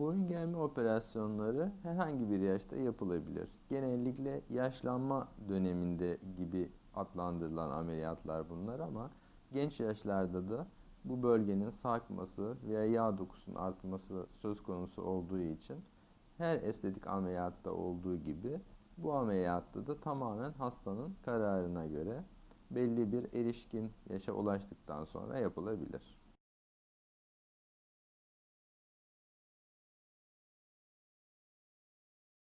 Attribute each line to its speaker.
Speaker 1: Boyun germe operasyonları herhangi bir yaşta yapılabilir. Genellikle yaşlanma döneminde gibi adlandırılan ameliyatlar bunlar ama genç yaşlarda da bu bölgenin sarkması veya yağ dokusunun artması söz konusu olduğu için her estetik ameliyatta olduğu gibi bu ameliyatta da tamamen hastanın kararına göre belli bir erişkin yaşa ulaştıktan sonra yapılabilir.